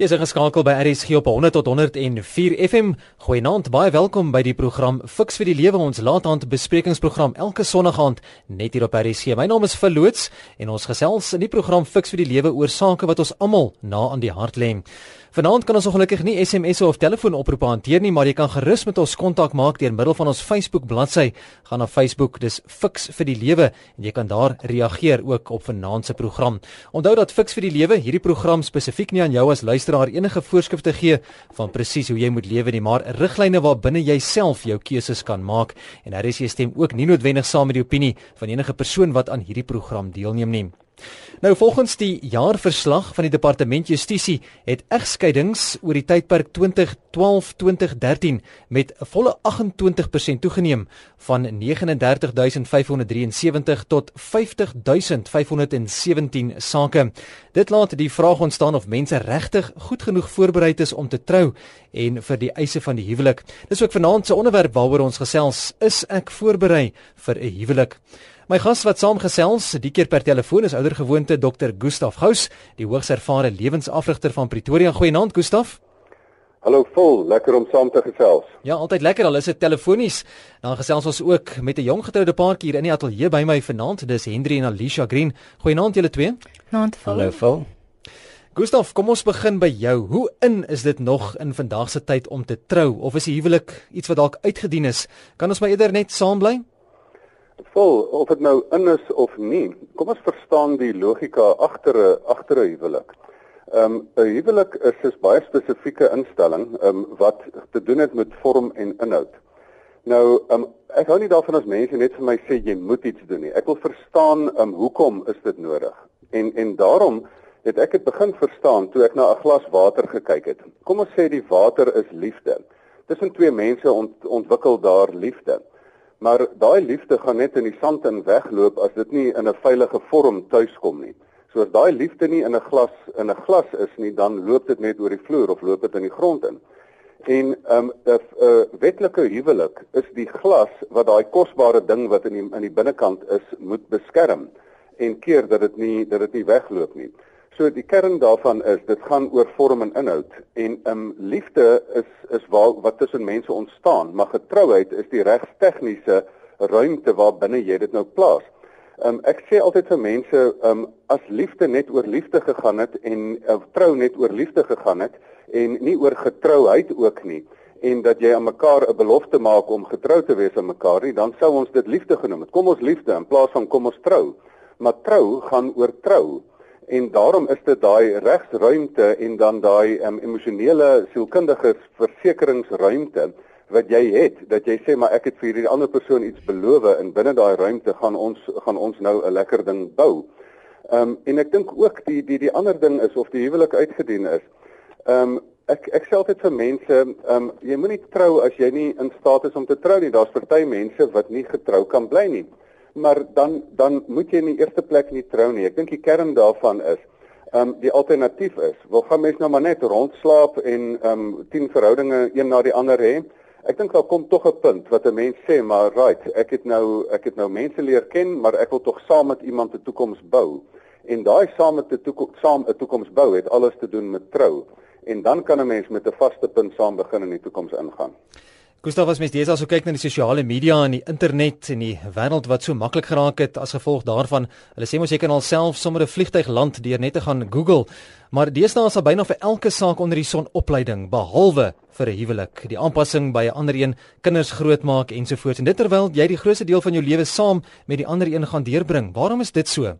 Jy is geskakel by RSG op 100 tot 104 FM. Goeienaand, baie welkom by die program Fix vir die Lewe, ons laataand besprekingsprogram elke Sondagoond net hier op RSG. My naam is Verloots en ons gesels in die program Fix vir die Lewe oor sake wat ons almal na aan die hart lê. Vanaand kan ons ongelukkig nie SMS of telefoonoproepe hanteer nie, maar jy kan gerus met ons kontak maak deur middel van ons Facebook bladsy. Gaan na Facebook, dis Fix vir die Lewe en jy kan daar reageer ook op vanaand se program. Onthou dat Fix vir die Lewe hierdie program spesifiek nie aan jou as luisteraar enige voorskrifte gee van presies hoe jy moet lewe nie, maar riglyne waarbinne jy self jou keuses kan maak en daar is jy stem ook nie noodwendig saam met die opinie van enige persoon wat aan hierdie program deelneem nie. Nou volgens die jaarverslag van die Departement Justisie het egskeidings oor die tydperk 2012-2013 met 'n volle 28% toegeneem van 39573 tot 50517 sake. Dit laat die vraag ontstaan of mense regtig goed genoeg voorberei is om te trou en vir die eise van die huwelik. Dis ook vanaand se onderwerp waaroor ons gesels, is ek voorberei vir 'n huwelik? My gas wat saamgesels, die keer per telefoon is oudergewoonte Dr. Gustaf Gous, die hoogs ervare lewensafrigter van Pretoria. Goeienaand Gustaf. Hallo vol, lekker om saam te gesels. Ja, altyd lekker al is dit telefonies. Dan gesels ons ook met 'n jong getroude paartjie hier in die ateljee by my vanaand. Dis Hendrie en Alicia Green. Goeienaand julle twee. Naand vol. Hallo vol. Gustaf, kom ons begin by jou. Hoe in is dit nog in vandag se tyd om te trou of is die huwelik iets wat dalk uitgedien is? Kan ons maar eerder net saam bly? Vol of dit nou in is of nie. Kom ons verstaan die logika agter 'n agter 'n huwelik. Ehm um, 'n huwelik is 'n baie spesifieke instelling um, wat te doen het met vorm en inhoud. Nou um, ek hou nie daarvan as mense net vir my sê jy moet iets doen nie. Ek wil verstaan um, hoekom is dit nodig? En en daarom het ek dit begin verstaan toe ek na 'n glas water gekyk het. Kom ons sê die water is liefde. Tussen twee mense ont, ontwikkel daar liefde. Maar daai liefde gaan net in die sand in wegloop as dit nie in 'n veilige vorm tuiskom nie. So as daai liefde nie in 'n glas in 'n glas is nie, dan loop dit net oor die vloer of loop dit in die grond in. En ehm, 'n um, 'n uh, wetlike huwelik is die glas wat daai kosbare ding wat in die in die binnekant is, moet beskerm en keer dat dit nie dat dit nie wegloop nie. So die kern daarvan is dit gaan oor vorm en inhoud en ehm um, liefde is is waar wat tussen mense ontstaan, maar getrouheid is die regstegniese ruimte waar binne jy dit nou plaas. Ehm um, ek sê altyd vir mense ehm um, as liefde net oor liefde gegaan het en uh, trou net oor liefde gegaan het en nie oor getrouheid ook nie en dat jy aan mekaar 'n belofte maak om getrou te wees aan mekaar nie, dan sou ons dit liefde genoem het. Kom ons liefde in plaas van kom ons trou. Maar trou gaan oor trou en daarom is dit daai regsruimte en dan daai um, emosionele sielkundige versekeringsruimte wat jy het dat jy sê maar ek het vir hierdie ander persoon iets beloof en binne daai ruimte gaan ons gaan ons nou 'n lekker ding bou. Ehm um, en ek dink ook die die die ander ding is of die huwelik uitgedien is. Ehm um, ek ek sê altyd vir mense, ehm um, jy moenie trou as jy nie in staat is om te trou nie. Daar's party mense wat nie getrou kan bly nie maar dan dan moet jy in die eerste plek nie trou nie. Ek dink die kern daarvan is ehm um, die alternatief is, wil gaan mense nou maar net rondslaap en ehm um, 10 verhoudinge een na die ander hê. Ek dink daar kom tog 'n punt wat 'n mens sê, maar right, ek het nou ek het nou mense leer ken, maar ek wil tog saam met iemand 'n toekoms bou. En daai saam met 'n toekoms saam 'n toekoms bou het alles te doen met trou. En dan kan 'n mens met 'n vaste punt saam begin in die toekoms ingaan. Gustav as mens dis also kyk na die sosiale media en die internet en die wêreld wat so maklik geraak het as gevolg daarvan. Hulle sê mos jy kan alself sommer 'n vliegtyg land deur net te gaan Google. Maar deesdae is daar byna vir elke saak onder die son opleiding behalwe vir 'n huwelik, die aanpassing by 'n ander een, kinders grootmaak ensovoorts. En dit terwyl jy die grootste deel van jou lewe saam met die ander een gaan deurbring. Waarom is dit so?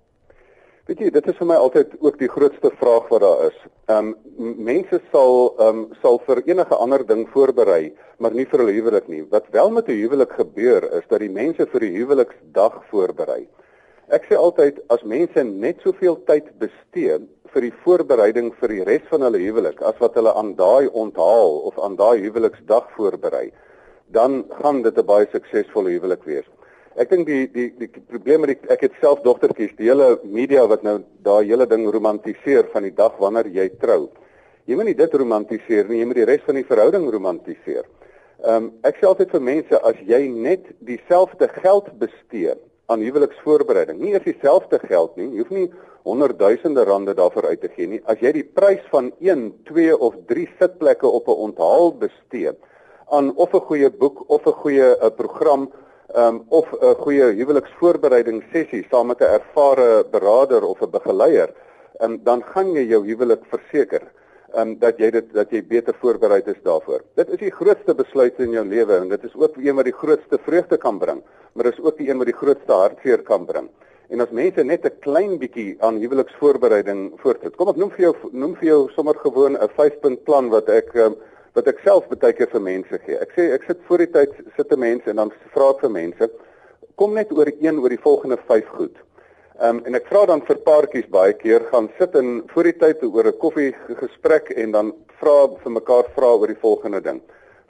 Weet jy, dit is vir my altyd ook die grootste vraag wat daar is. Ehm um, mense sal ehm um, sal vir enige ander ding voorberei, maar nie vir 'n huwelik nie. Wat wel met 'n huwelik gebeur is dat die mense vir die huweliksdag voorberei. Ek sê altyd as mense net soveel tyd bestee vir die voorbereiding vir die res van hulle huwelik as wat hulle aan daai onthaal of aan daai huweliksdag voorberei, dan gaan dit 'n baie suksesvolle huwelik wees. Ek dink die die die probleem met ek het self dogtertjies, die hele media wat nou daai hele ding romantiseer van die dag wanneer jy trou. Jy moet nie dit romantiseer nie, jy moet die res van die verhouding romantiseer. Ehm um, ek sê altyd vir mense as jy net dieselfde geld bestee aan huweliksvoorbereiding. Nie eers dieselfde geld nie. Jy hoef nie honderdduisende rande daarvoor uit te gee nie. As jy die prys van 1, 2 of 3 sitplekke op 'n onthaal bestee aan of 'n goeie boek of 'n goeie 'n uh, program um, of 'n goeie huweliksvoorbereiding sessie saam met 'n ervare beraader of 'n begeleier, um, dan gaan jy jou huwelik verseker um, dat jy dit dat jy beter voorberei is daarvoor. Dit is die grootste besluit in jou lewe en dit is ook een wat die grootste vreugde kan bring, maar dit is ook die een wat die grootste hartseer kan bring. En as mense net 'n klein bietjie aan huweliksvoorbereiding voortsit. Kom ek noem vir jou noem vir jou sommer gewoon 'n 5-punt plan wat ek um, wat ek self baie keer vir mense gee. Ek sê ek sit voor die tyd sitte mense en dan vra ek vir mense kom net oor een oor die volgende 5 goed. Ehm um, en ek vra dan vir paartjies baie keer gaan sit in voor die tyd oor 'n koffie gesprek en dan vra vir mekaar vra oor die volgende ding.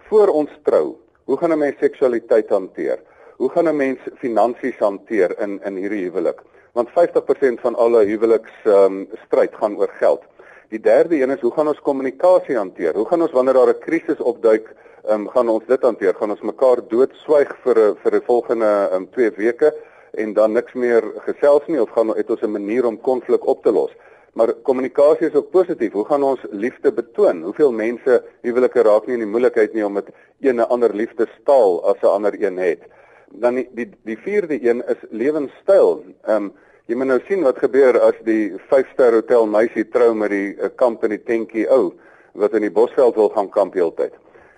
Voor ons trou, hoe gaan 'n mens seksualiteit hanteer? Hoe gaan 'n mens finansies hanteer in in hierdie huwelik? Want 50% van alle huweliks ehm um, stryd gaan oor geld. Die derde een is hoe gaan ons kommunikasie hanteer? Hoe gaan ons wanneer daar 'n krisis opduik, ehm um, gaan ons dit hanteer? Gaan ons mekaar doodswyg vir 'n vir 'n volgende ehm um, 2 weke? en dan niks meer gesels nie of gaan het ons 'n manier om konflik op te los. Maar kommunikasie is ook positief. Hoe gaan ons liefde betoon? Hoeveel mense huwelike raak nie in die moeilikheid nie om met een ander liefdestaal as 'n ander een het. Dan die die, die vierde een is lewenstyl. Ehm um, jy moet nou sien wat gebeur as die 5-ster hotel meisie trou met die uh, kamp in die tentjie ou wat in die Bosveld wil gaan kamp heeltyd.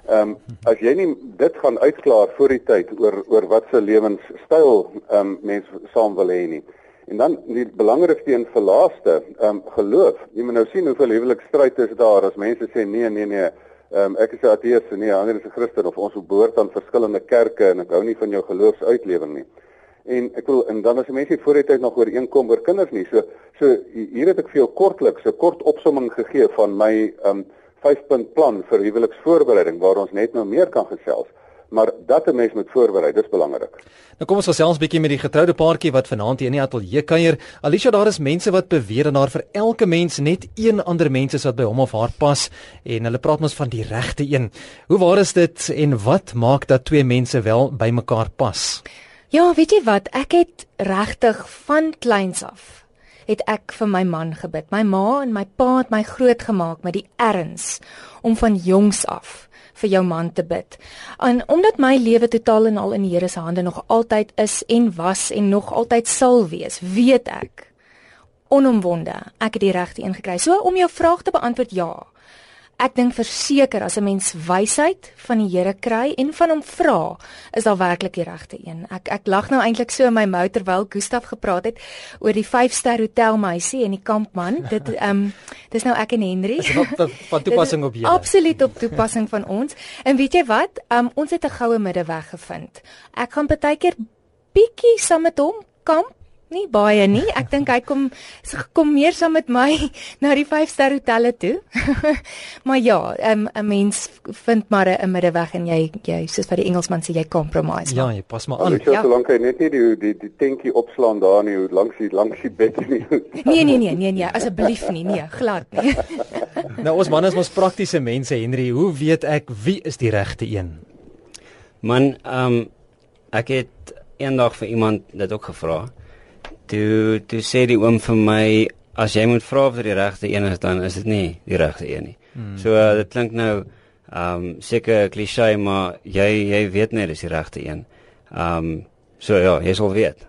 Ehm um, as jy nie dit gaan uitklaar voor die tyd oor oor wat se lewenstyl ehm um, mense saam wil hê nie. En dan die belangrikste een vir laaste, ehm um, geloof. Jy moet nou sien hoeveel huwelikstryd is daar as mense sê nee nee nee, ehm um, ek is 'n ateïs en nee, ander is 'n Christen of ons behoort aan verskillende kerke en ek hou nie van jou geloofsuitlewing nie. En ek wil en dan as mense voor die tyd nog ooreenkom oor kinders nie. So so hier het ek vir jou kortliks 'n kort opsomming gegee van my um, 5-punt plan vir huweliksvoorbereiding waar ons net nou meer kan gesels. Maar dat 'n mens moet voorberei, dis belangrik. Nou kom ons gesels 'n bietjie met die getroude paartjie wat vanaand hier in die ateljee kuier. Alicia, daar is mense wat beweer dat daar vir elke mens net een ander mens is wat by hom of haar pas en hulle praat mos van die regte een. Hoe waar is dit en wat maak dat twee mense wel by mekaar pas? Ja, weet jy wat? Ek het regtig van kleins af het ek vir my man gebid. My ma en my pa het my grootgemaak met die erns om van jongs af vir jou man te bid. En omdat my lewe totaal en al in die Here se hande nog altyd is en was en nog altyd sal wees, weet ek onomwonde ek het die regte een gekry. So om jou vraag te beantwoord, ja. Ek dink verseker as 'n mens wysheid van die Here kry en van hom vra, is daar werklik die regte een. Ek ek lag nou eintlik so in my mou terwyl Gustaf gepraat het oor die 5-ster hotel meisie en die kampman. Dit ehm um, dis nou ek en Henry. Dis van, van toepassing op julle. Absoluut op toepassing van ons. En weet jy wat? Ehm um, ons het 'n goue middeweg gevind. Ek gaan baie keer bietjie saam met hom kamp nie baie nie. Ek dink hy kom kom meer saam met my na die 5-ster hotelle toe. maar ja, um, 'n mens vind maar 'n middeweg en jy jy soos wat die Engelsman sê jy compromise. Ja, jy pas maar aan. Ja, solank hy net nie die die die tentjie opslaan daar nie, hoe lank sy lank sy bed nie. nee, nee, nee, nee, nee, asseblief nie, nee, glad nie. nou ons manne is mos praktiese mense, Henry. Hoe weet ek wie is die regte een? Man, ehm um, ek het eendag vir iemand dit ook gevra. Toe toe sê die oom vir my as jy moet vra of dit die regte een is dan is dit nie die regte een nie. Hmm. So uh, dit klink nou ehm um, seker klise maar jy jy weet net dis die regte een. Ehm um, so ja, jy sal weet.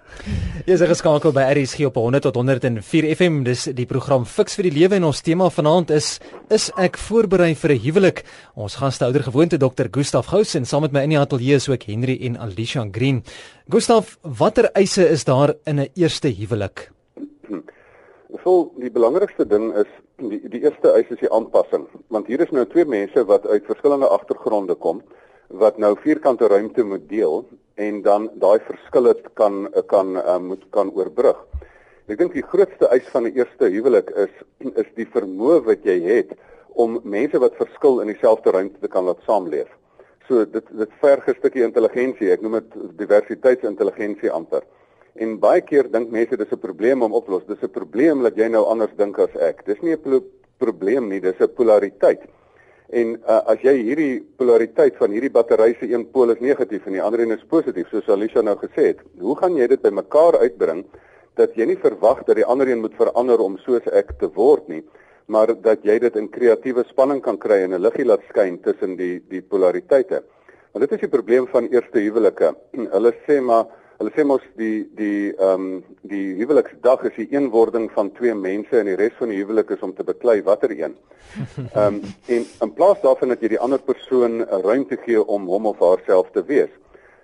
Jy is geskakel by RSG op 100 tot 104 FM. Dis die program Fix vir die Lewe en ons tema vanaand is is ek voorberei vir 'n huwelik? Ons gaste ouer gewoonte Dr. Gustaf Gous en saam met my in die ateljee is ook Henry en Alicia Green. Gustaf, watter eise is daar in 'n eerste huwelik? Vol die belangrikste ding is die die eerste eis is die aanpassing, want hier is nou twee mense wat uit verskillende agtergronde kom wat nou vierkante ruimte moet deel en dan daai verskille kan kan uh, moet kan oorbrug. Ek dink die grootste eis van 'n eerste huwelik is is die vermoë wat jy het om mense wat verskil in dieselfde ruimte te kan laat saamleef. So dit dit verg 'n stukkie intelligensie. Ek noem dit diversiteitsintelligensie amper. En baie keer dink mense dis 'n probleem om op te los. Dis 'n probleem dat jy nou anders dink as ek. Dis nie 'n pro probleem nie, dis 'n polariteit. En uh, as jy hierdie polariteit van hierdie battery se een pool is negatief en die ander een is positief, soos Alicia nou gesê het, hoe gaan jy dit bymekaar uitbring dat jy nie verwag dat die ander een moet verander om soos ek te word nie, maar dat jy dit in kreatiewe spanning kan kry en 'n liggie laat skyn tussen die die polariteite. Want dit is die probleem van eerste huwelike. Hulle sê maar Hulle sê mos die die ehm um, die huweliksdag is die eenwording van twee mense en die res van die huwelik is om te beklei watter een. Ehm um, en in plaas daarvan dat jy die ander persoon 'n ruimte gee om hom of haarself te wees.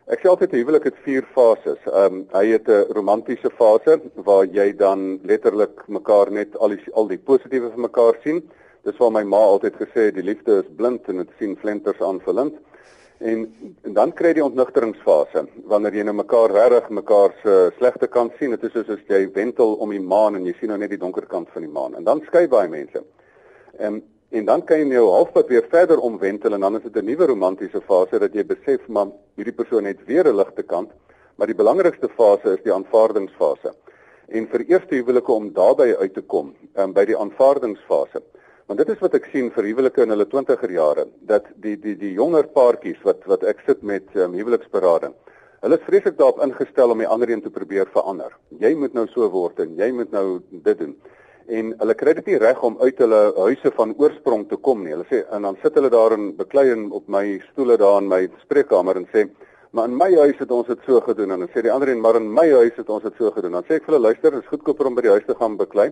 Ek sê altyd 'n huwelik het vier fases. Ehm um, hy het 'n romantiese fase waar jy dan letterlik mekaar net al die al die positiewe van mekaar sien. Dis waar my ma altyd gesê het die liefde is blind en dit sien flenters aan verlind. En, en dan kry jy die ontnigteringsfase wanneer jy nou mekaar regtig mekaar se slegte kant sien. Dit is soos as jy wentel om die maan en jy sien nou net die donker kant van die maan. En dan skei baie mense. En en dan kan jy nou halfpad weer verder omwentel en dan is dit 'n nuwe romantiese fase dat jy besef maar hierdie persoon het weer 'n ligte kant, maar die belangrikste fase is die aanvaardingsfase. En vir eerste huwelike om daarbey uit te kom, um, by die aanvaardingsfase. Want dit is wat ek sien vir huwelike in hulle 20er jare, dat die die die jonger paartjies wat wat ek sit met um, huweliksberading. Hulle is vreeslik daarop ingestel om die ander een te probeer verander. Jy moet nou so word en jy moet nou dit doen. En hulle kry dit nie reg om uit hulle huise van oorsprong te kom nie. Hulle sê en dan sit hulle daar in beklei op my stoele daar in my spreekkamer en sê Maar in my huis het ons dit so gedoen en dan sê die ander een maar in my huis het ons dit so gedoen. Dan sê ek vir hulle luister, dit is goedkoper om by die huis te gaan beklei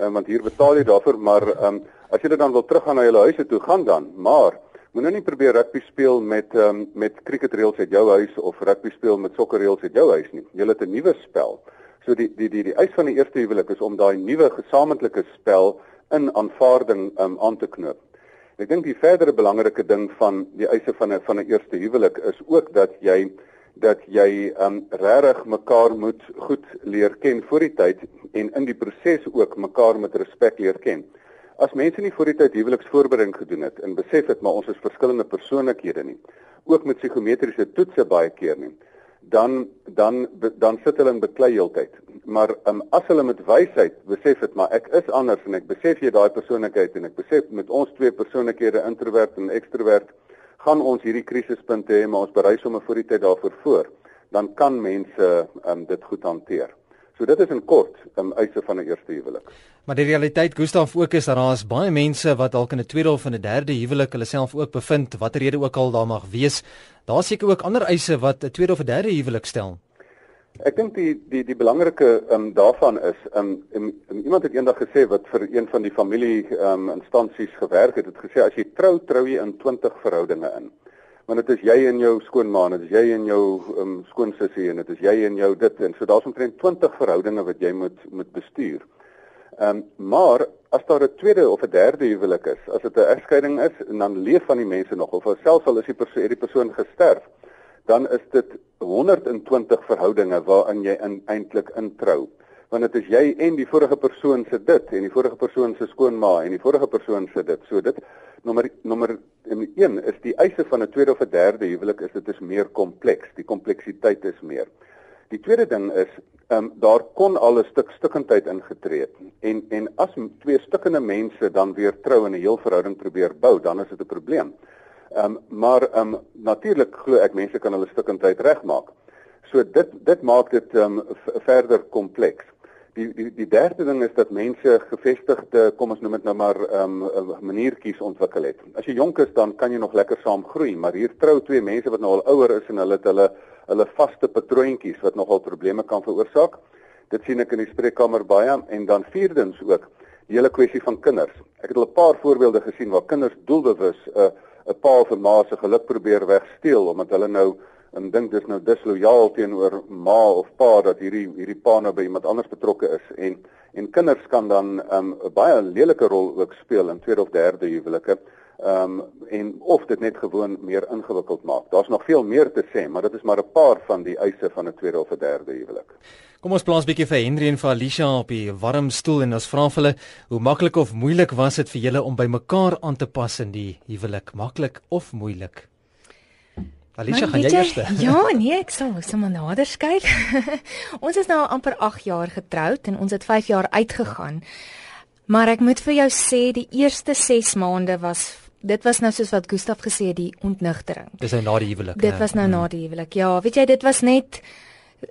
um, want hier betaal jy daarvoor, maar um, as jy dan wil teruggaan na jou huise toe gaan dan, maar moenie nie probeer rugby speel met um, met cricketreëls uit jou huis of rugby speel met sokkerreëls uit jou huis nie. Jy het 'n nuwe spel. So die die die die eis van die eerste huwelik is om daai nuwe gesamentlike spel in aanvaarding um, aan te knoop. Ek dink die verdere belangrike ding van die eise van 'n van 'n eerste huwelik is ook dat jy dat jy um regtig mekaar moet goed leer ken voor die tyd en in die proses ook mekaar met respek leer ken. As mense nie voor die tyd huweliksvoorbereiding gedoen het en besef het maar ons is verskillende persoonlikhede nie, ook met psigometriese toetse baie keer nie, dan dan dan sit hulle in beklei heeltyd. Maar um, as hulle met wysheid besef het maar ek is anders en ek besef jy daai persoonlikheid en ek besef met ons twee persoonlikhede introvert en ekstrovert gaan ons hierdie krisispunte hê maar ons berei sommer voor die tyd daarvoor voor dan kan mense um, dit goed hanteer. So dit is in kort um, eise van 'n eerste huwelik. Maar die realiteit Gustaf ook is dat daar is baie mense wat dalk in 'n tweede of 'n derde huwelik hulle self ook bevind watter rede ook al daar mag wees. Daar seker ook ander eise wat 'n tweede of 'n derde huwelik stel. Ek dink die die die belangrike um, daarvan is um, um, um, iemand het eendag gesê wat vir een van die familie um, instansies gewerk het, het gesê as jy trou, trou jy in 20 verhoudinge in. Want dit is jy en jou skoonma, dit is jy en jou um, skoonsussie en dit is jy en jou dit en so daar's omtrent 20 verhoudinge wat jy moet moet bestuur. Ehm um, maar as daar 'n tweede of 'n derde huwelik is, as dit 'n egskeiding is en dan leef van die mense nog of selfs al is die persoon die persoon gesterf, dan is dit 120 verhoudinge waarin jy in eintlik introu. Want dit is jy en die vorige persoon se dit en die vorige persoon se skoonma en die vorige persoon se dit. So dit nommer nommer 1 is die eise van 'n tweede of 'n derde huwelik is dit is meer kompleks. Die kompleksiteit is meer. Die tweede ding is ehm um, daar kon al 'n stuk stukkendheid ingetree het. En en as twee stukkende mense dan weer trou en 'n heel verhouding probeer bou, dan is dit 'n probleem. Ehm um, maar ehm um, natuurlik glo ek mense kan hulle stukkendheid regmaak. So dit dit maak dit ehm um, verder kompleks. Die, die die derde ding is dat mense gevestigde, kom ons noem dit nou maar ehm um, maniertjies ontwikkel het. As jy jonk is dan kan jy nog lekker saam groei, maar hier trou twee mense wat nou al ouer is en hulle het hulle hulle vaste patroontjies wat nogal probleme kan veroorsaak. Dit sien ek in die spreekkamer baie en dan vierdens ook die hele kwessie van kinders. Ek het al 'n paar voorbeelde gesien waar kinders doelbewus 'n uh, 'n pa 'n ma se geluk probeer wegsteel omdat hulle nou en dink dis nou dislojaal teenoor ma of pa dat hierdie hierdie pa nou by iemand anders betrokke is en en kinders kan dan um, 'n baie lelike rol ook speel in tweede of derde huwelike. Ehm um, en of dit net gewoon meer ingewikkeld maak. Daar's nog veel meer te sê, maar dit is maar 'n paar van die eise van 'n tweede of 'n derde huwelik. Kom ons plaas 'n bietjie vir Henry en vir Alicia op die warm stoel en ons vra vir hulle hoe maklik of moeilik was dit vir julle om by mekaar aan te pas in die huwelik? Maklik of moeilik? Alicia, gaan jy eers? Ja, nee, ek sal sommer nader skuif. ons is nou amper 8 jaar getroud en ons het 5 jaar uitgegaan. Maar ek moet vir jou sê die eerste 6 maande was dit was nou soos wat Gustaf gesê het die ontnigtering. Dis nou na die huwelik. Dit was nou na die huwelik. Ja, weet jy, dit was net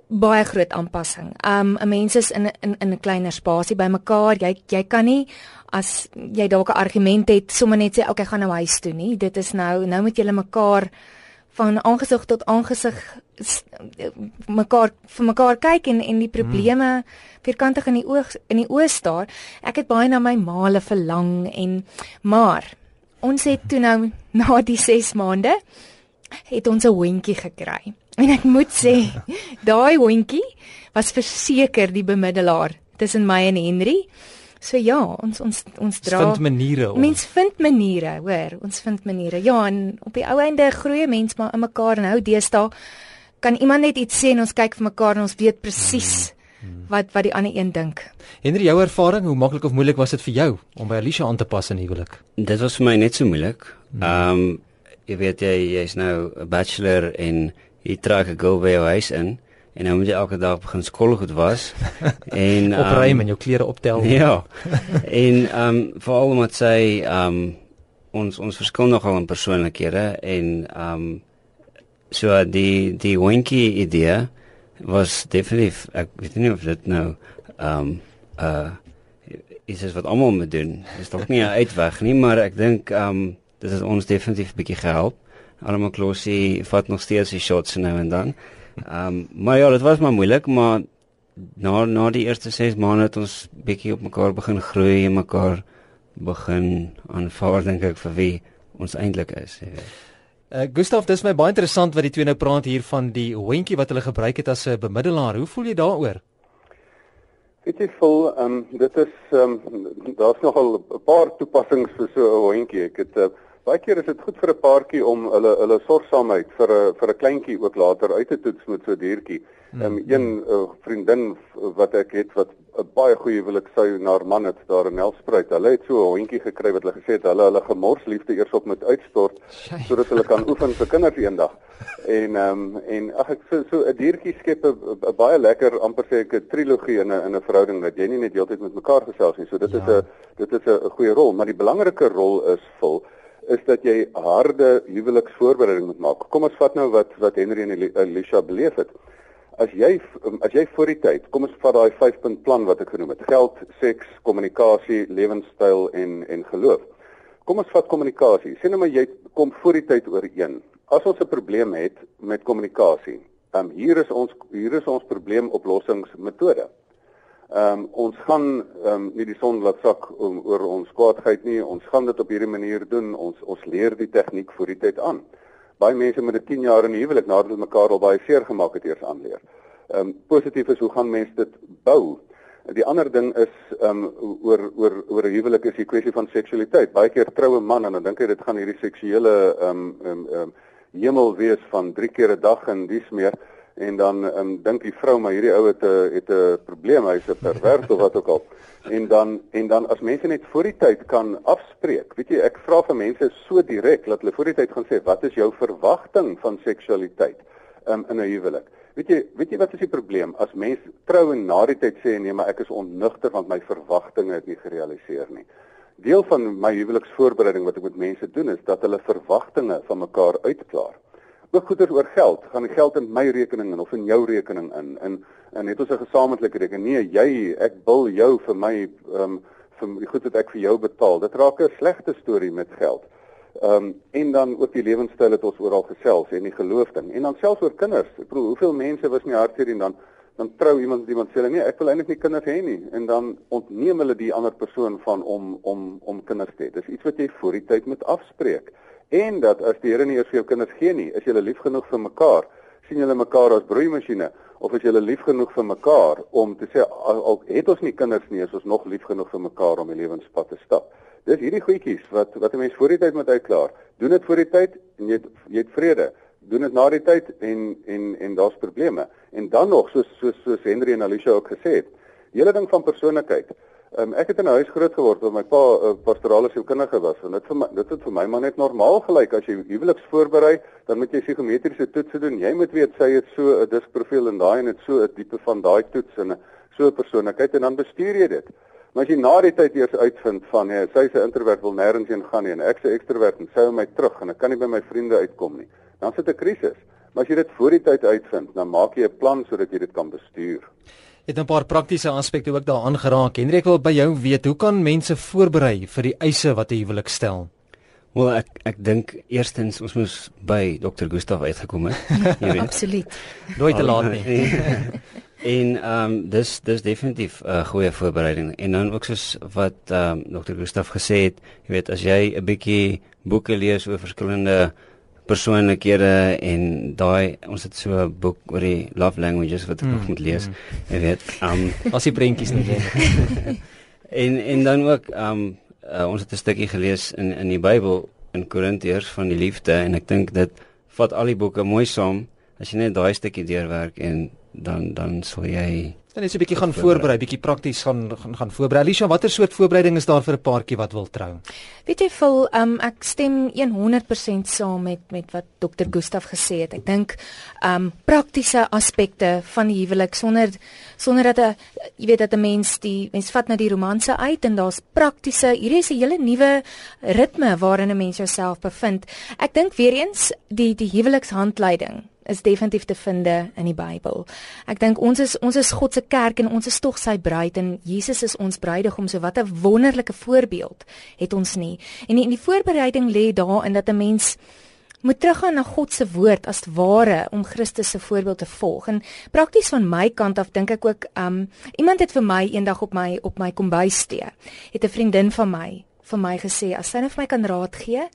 baie groot aanpassing. Um 'n mens is in in in 'n kleiner spasie bymekaar. Jy jy kan nie as jy dalk 'n argument het sommer net sê okay, gaan nou huis toe nie. Dit is nou nou moet julle mekaar van aangesig tot aangesig mekaar vir mekaar kyk en en die probleme hmm. vierkantig in die oog in die oë staar. Ek het baie na my maale verlang en maar ons het toe nou na die 6 maande het ons 'n hondjie gekry. En ek moet sê, daai hondjie was verseker die bemiddelaar tussen my en Henry. So ja, ons ons ons dra vind maniere. Om. Mens vind maniere, hoor, ons vind maniere. Ja, en op die ou einde groei mens maar in mekaar en hou deesdae kan iemand net iets sê en ons kyk vir mekaar en ons weet presies hmm. wat wat die ander een dink. Henry, jou ervaring, hoe maklik of moeilik was dit vir jou om by Alicia aan te pas in huwelik? Dit was vir my net so moeilik. Hmm. Ehm um, jy weet jy jy's nou 'n bachelor en jy trek 'n girl by jou huis in en nou moet jy elke dag begin skool goed was en opruim um, en jou klere optel. Ja. en ehm um, veral omdat sy ehm um, ons ons verskil nogal in persoonlikhede en ehm um, so die die winky idee was definitief ek weet nie of dit nou ehm um, uh is dit wat almal moet doen. Dis dalk nie 'n uitweg nie, maar ek dink ehm um, dit het ons definitief 'n bietjie gehelp. Almal Klossie vat nog steeds die shots nou en dan. Ehm um, maar ja, dit was maar moeilik, maar na na die eerste 6 maande het ons bietjie op mekaar begin groei en mekaar begin aanvaar dink ek vir wie ons eintlik is, jy weet. Uh, Gustav, dis my baie interessant wat die twee nou praat hier van die hondjie wat hulle gebruik het as 'n bemiddelaar. Hoe voel jy daaroor? Weet jy vol, ehm um, dit is ehm um, daar's nogal 'n paar toepassings vir so 'n hondjie. Ek het uh, Baie keer is dit goed vir 'n paartjie om hulle hulle sorgsaamheid vir 'n vir 'n kleintjie ook later uit te toets met so 'n diertjie. Hmm. Ehm um, een uh, vriendin wat ek het wat 'n baie goeie wil ek sê na haar man het daar in Nelspruit. Hulle het so 'n hondjie gekry wat hulle gesê het hulle hulle gemorsliefde eers op moet uitstort sodat hulle kan oefen vir kinders eendag. En ehm um, en ag ek so so 'n diertjie skep 'n baie lekker amper sê ek 'n trilogie in 'n in 'n verhouding dat jy nie net heeltyd met mekaar gesels nie. So dit ja. is 'n dit is 'n goeie rol, maar die belangrike rol is vol is dat jy harde huweliksvoorbereiding moet maak. Kom ons vat nou wat wat Henry en Alicia beleef het. As jy as jy voor die tyd, kom ons vat daai 5-punt plan wat ek genoem het. Geld, seks, kommunikasie, lewenstyl en en geloof. Kom ons vat kommunikasie. Sien nou maar jy kom voor die tyd ooreen. As ons 'n probleem het met kommunikasie, dan um, hier is ons hier is ons probleemoplossingsmetode. Ehm um, ons gaan ehm um, nie die son laat sak om oor ons kwaadheid nie. Ons gaan dit op hierdie manier doen. Ons ons leer die tegniek voor die tyd aan. Baie mense met 'n 10 jaar in huwelik nadat hulle mekaar al baie seer gemaak het eers aanleer. Ehm um, positief is hoe gaan mense dit bou? Die ander ding is ehm um, oor oor oor 'n huwelik is die kwessie van seksualiteit. Baie keer troue man en dan dink hy dit gaan hierdie seksuele ehm um, ehm um, um, hemel wees van 3 keer 'n dag en dis meer en dan um, dink die vrou maar hierdie ou het 'n het 'n probleem, hy's 'n pervers of wat ook al. En dan en dan as mense net voor die tyd kan afspreek. Weet jy, ek vra vir mense so direk dat hulle voor die tyd gaan sê, "Wat is jou verwagting van seksualiteit um, in 'n huwelik?" Weet jy, weet jy wat is die probleem as mense trou en na die tyd sê nee, maar ek is onnugter want my verwagtinge het nie gerealiseer nie. Deel van my huweliksvoorbereiding wat ek met mense doen is dat hulle verwagtinge van mekaar uitklaar ook goeders oor geld. Gaan die geld in my rekening in of in jou rekening in? En en het ons 'n gesamentlike rekening? Nee, jy, ek bil jou vir my ehm um, vir die goed wat ek vir jou betaal. Dit raak 'n slegte storie met geld. Ehm um, en dan ook die lewenstyl het ons oral gesels en die geloof ding. En dan selfs oor kinders. Ek bedoel, hoeveel mense was nie hartseer en dan dan trou iemand iemand sê hulle nee, ek wil eintlik nie kinders hê nie en dan ontneem hulle die ander persoon van om om om kinders te hê. Dis iets wat jy voor die tyd moet afspreek en dat as die Here nie eers vir jou kinders gee nie, is julle lief genoeg vir mekaar, sien julle mekaar as broeimasjiene of is julle lief genoeg vir mekaar om te sê al, al het ons nie kinders nie, is ons nog lief genoeg vir mekaar om die lewenspad te stap. Dis hierdie goedjies wat wat 'n mens voor die tyd moet uitklaar. Doen dit voor die tyd en jy het, jy het vrede. Doen dit na die tyd en en en daar's probleme. En dan nog soos soos soos Henry en Alicia ook gesê het, hele ding van persoonlikheid. Um, ek het in 'n huis groot geword waar my pa 'n uh, pastorale sielkundige was en dit vir my dit het vir my maar net normaal gelyk as jy huweliks voorberei, dan moet jy psigometriese toetse doen. Jy moet weet sy het so 'n diskprofiel en daai en dit so 'n diepe van daai toets en so 'n persoonlikheid en dan bestuur jy dit. Maar as jy na die tyd eers uitvind van ja, sy se introvert wil nêrens heen gaan nie en ek se ekstrovert en sy hou my terug en ek kan nie by my vriende uitkom nie, dan sit 'n krisis. Maar as jy dit voor die tyd uitvind, dan maak jy 'n plan sodat jy dit kan bestuur. Het 'n paar praktiese aspekte ook daaraan geraak. Hendrik wil by jou weet, hoe kan mense voorberei vir die eise wat 'n huwelik stel? Wel ek ek dink eerstens ons moes by Dr. Gustaf uitgekom het. Jy weet. Absoluut. Nooit te laat nie. en ehm um, dis dis definitief 'n uh, goeie voorbereiding. En dan ook soos wat ehm um, Dr. Gustaf gesê het, jy weet as jy 'n bietjie boeke lees oor verskillende persoonlikhede en daai ons het so 'n boek oor die love languages wat ek mm, nog moet lees. Mm. Jy weet, um, as jy prentjies nie het. en en dan ook um, uh, ons het 'n stukkie gelees in in die Bybel in Korintiërs van die liefde en ek dink dit vat al die boeke mooi saam as jy net daai stukkie deurwerk en dan dan sal jy dan is 'n bietjie gaan voorberei, bietjie prakties gaan gaan gaan voorberei. Alicia, watter soort voorbereiding is daar vir 'n paartjie wat wil trou? Weet jy, vol, um, ek stem 100% saam met met wat Dr. Gustaf gesê het. Ek dink um praktiese aspekte van die huwelik sonder sonder dat 'n jy weet dat 'n mens die mens vat nou die romanse uit en daar's praktiese hierdie is 'n hele nuwe ritme waarin 'n mens jouself bevind. Ek dink weer eens die die huwelikshandleiding is definitief te vind in die Bybel. Ek dink ons is ons is God se kerk en ons is tog sy bruid en Jesus is ons bruidegom. So wat 'n wonderlike voorbeeld het ons nie. En die, die voorbereiding lê daarin dat 'n mens moet teruggaan na God se woord as ware om Christus se voorbeeld te volg. En prakties van my kant af dink ek ook um iemand het vir my eendag op my op my kombuistee het 'n vriendin van my vir my gesê as sy net vir my kan raad gee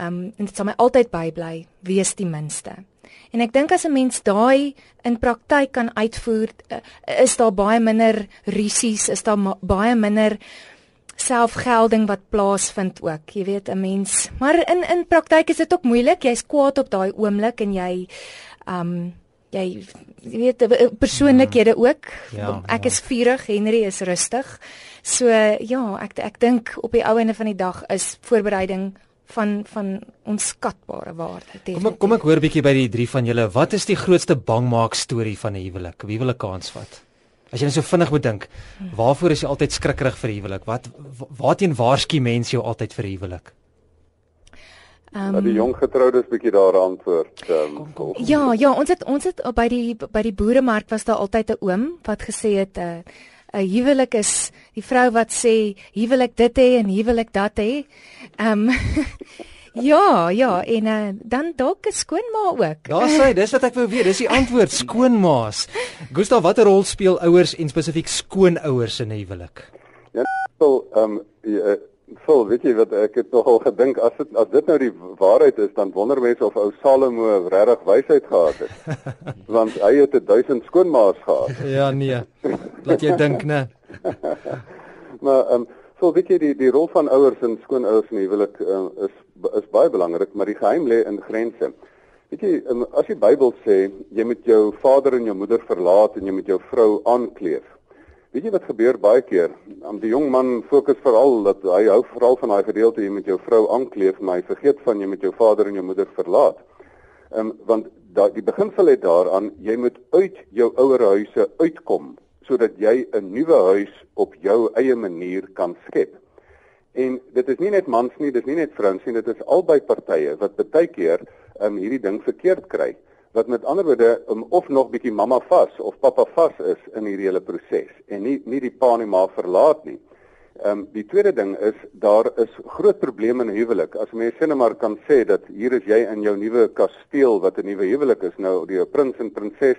um en dit sal my altyd bybly wees die minste. En ek dink as 'n mens daai in praktyk kan uitvoer, eh, is daar baie minder risies, is daar baie minder selfgelding wat plaasvind ook. Jy weet 'n mens, maar in in praktyk is dit ook moeilik. Jy's kwaad op daai oomblik en jy um jy weet persoonlikhede ook. Ja, ek ja. is vurig, Henry is rustig. So ja, ek ek dink op die ou ende van die dag is voorbereiding van van onskatbare waarde. Kom ek kom ek hoor bietjie by die drie van julle. Wat is die grootste bangmaak storie van 'n huwelik? Wie wil 'n kans vat? As jy net so vinnig moet dink, waarvoor is jy altyd skrikkerig vir 'n huwelik? Wat waarteen waarsku mense jou altyd vir 'n huwelik? Um, ja, die jong getroudes bietjie daar antwoord. Um, ja, ja, ons het ons het by die by die boeremark was daar altyd 'n oom wat gesê het 'n uh, huwelik is die vrou wat sê huwelik dit hê en huwelik dat hê. Ehm um, Ja, ja, en uh, dan dalk 'n skoonma ook. Daar sê, dis wat ek wou weet, dis die antwoord, skoonmaas. Gustav, watter rol speel ouers en spesifiek skoonouers in 'n huwelik? Ja, so, ehm um, Vol, weet jy wat ek het nogal gedink as dit as dit nou die waarheid is dan wonder mense of ou Salomo regtig wysheid gehad het. Want hy het 1000 skoonmaas gehad. ja nee. Laat jy dink, né? maar ehm um, so weet jy die die rol van ouers en skoonouers in huwelik um, is is baie belangrik, maar die geheim lê in grense. Weet jy, um, as die Bybel sê jy moet jou vader en jou moeder verlaat en jy moet jou vrou aankleef Weet jy wat gebeur baie keer? Om die jong man fokus veral dat hy hou veral van daai gedeelte jy met jou vrou aankleef, maar hy vergeet van jy met jou vader en jou moeder verlaat. Ehm um, want daai die beginsel het daaraan jy moet uit jou ouer huise uitkom sodat jy 'n nuwe huis op jou eie manier kan skep. En dit is nie net mans nie, dit is nie net vrouens nie, dit is albei partye wat baie keer ehm um, hierdie ding verkeerd kry wat met ander woorde um, of nog bietjie mamma vas of pappa vas is in hierdie hele proses en nie nie die pa nie maar verlaat nie. Ehm um, die tweede ding is daar is groot probleme in huwelik. As mense net maar kan sê dat hier is jy in jou nuwe kasteel wat 'n nuwe huwelik is nou die prins en prinses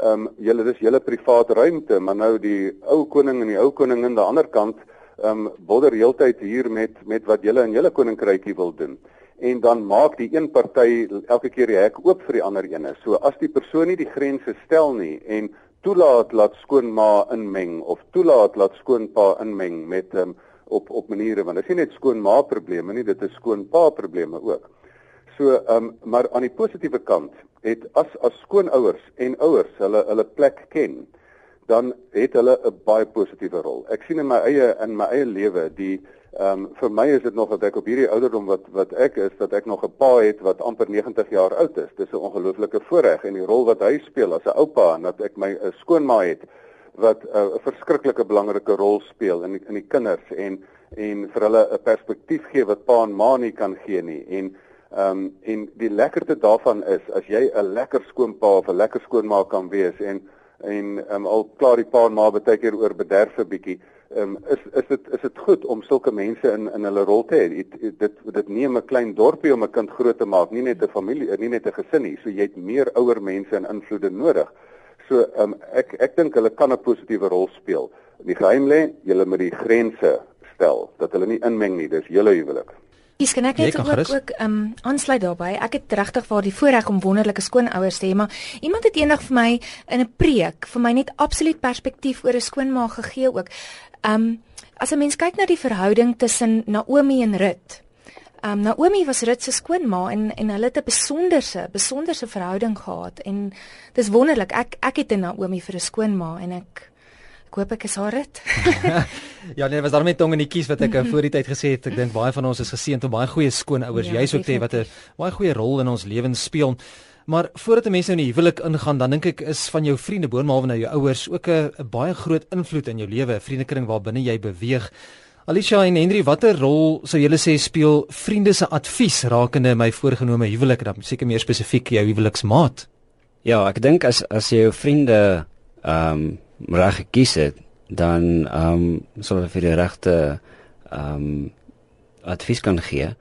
ehm um, julle dis julle privaat ruimte, maar nou die ou koning en die ou koningin aan die ander kant ehm um, bodder heeltyd hier met met wat julle in julle koninkrykie wil doen en dan maak die een party elke keer die hek oop vir die ander ene. So as die persoon nie die grense stel nie en toelaat laat skoonma inmeng of toelaat laat skoonpa inmeng met um, op op maniere want dit is nie net skoonma probleme nie, dit is skoonpa probleme ook. So ehm um, maar aan die positiewe kant het as as skoonouers en ouers hulle hulle plek ken, dan het hulle 'n baie positiewe rol. Ek sien in my eie in my eie lewe die Ehm um, vir my is dit nog dat ek op hierdie ouderdom wat wat ek is dat ek nog 'n pa het wat amper 90 jaar oud is. Dis 'n ongelooflike voorreg en die rol wat hy speel as 'n oupa en dat ek my 'n skoonma het wat 'n uh, verskriklike belangrike rol speel in die, in die kinders en en vir hulle 'n perspektief gee wat pa en ma nie kan gee nie en ehm um, en die lekkerte daarvan is as jy 'n lekker skoonpa of 'n lekker skoonma kan wees en en um, al klaar die pa en ma baie keer oor bederf 'n bietjie um, is is dit is dit goed om sulke mense in in hulle rol te hê dit dit dit neem 'n klein dorpie om 'n kind groot te maak nie net 'n familie nie net 'n gesin nie so jy het meer ouer mense en invloede nodig so um, ek ek dink hulle kan 'n positiewe rol speel die geheim lê julle met die grense stel dat hulle nie inmeng nie dis julle huwelik Ek kan net ook gerust. ook ehm um, aansluit daarbey. Ek het regtig waar die voorreg om wonderlike skoonouers te hê, maar iemand het eendag vir my in 'n preek vir my net absoluut perspektief oor 'n skoonma gegee ook. Ehm um, as 'n mens kyk na die verhouding tussen Naomi en Rut. Ehm um, Naomi was Rut se skoonma en en hulle het 'n besonderse besonderse verhouding gehad en dis wonderlik. Ek ek het 'n Naomi vir 'n skoonma en ek Ek hoop ek is haar dit. ja nee, was daarmee tong in die kies wat ek mm -hmm. voor die tyd gesê het. Ek dink baie van ons is geseënd om baie goeie skoonouers ja, juis ook te wat 'n baie goeie rol in ons lewens speel. Maar voordat 'n mens nou in die huwelik ingaan, dan dink ek is van jou vriende boonmaal na jou ouers ook 'n baie groot invloed in jou lewe, 'n vriendekring waar binne jy beweeg. Alicia en Henry, watter rol sou julle sê speel vriende se advies rakende my voorgenome huwelik, dan seker meer spesifiek jou huweliksmaat? Ja, ek dink as as jy jou vriende ehm um, reg gekies het, dan ehm um, sal hulle vir die regte ehm um, advies kan gee.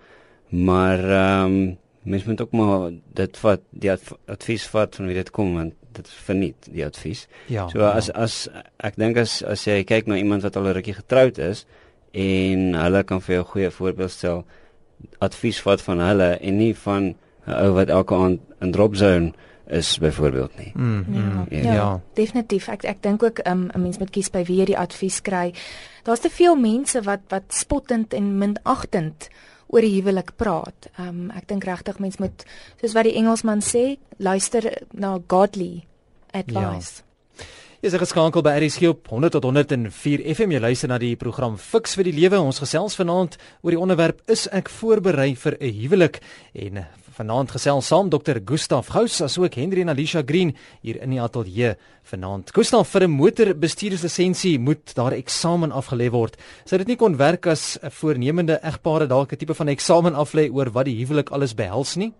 Maar ehm um, mens moet ook maar dit wat die advies vat van wie dit kom want dit verniet die advies. Ja, so as ja. as ek dink as as jy kyk na iemand wat al 'n rukkie getroud is en hulle kan vir jou goeie voorbeeld stel advies vat van hulle en nie van 'n ou wat elke aand in drop zone is byvoorbeeld nie. Mm, mm, ja, ja. ja, definitief. Ek ek dink ook um, 'n mens moet kies by wie jy die advies kry. Daar's te veel mense wat wat spottend en minagtend oor die huwelik praat. Um ek dink regtig mens moet soos wat die Engelsman sê, luister na godly advice. Ja. Is geskakel by RSG op 100 tot 104 FM. Jy luister na die program Fix vir die Lewe. Ons gesels vanaand oor die onderwerp is ek voorberei vir 'n huwelik en Vanaand gesels saam Dr. Gustaf Gous asook Henry en Alicia Green hier in die ateljee vanaand. Gustaf vir 'n motorbestuurslisensie moet daar eksamen afgelê word. Sou dit nie kon werk as 'n voornemende egpaar dalk 'n tipe van eksamen aflê oor wat die huwelik alles behels nie?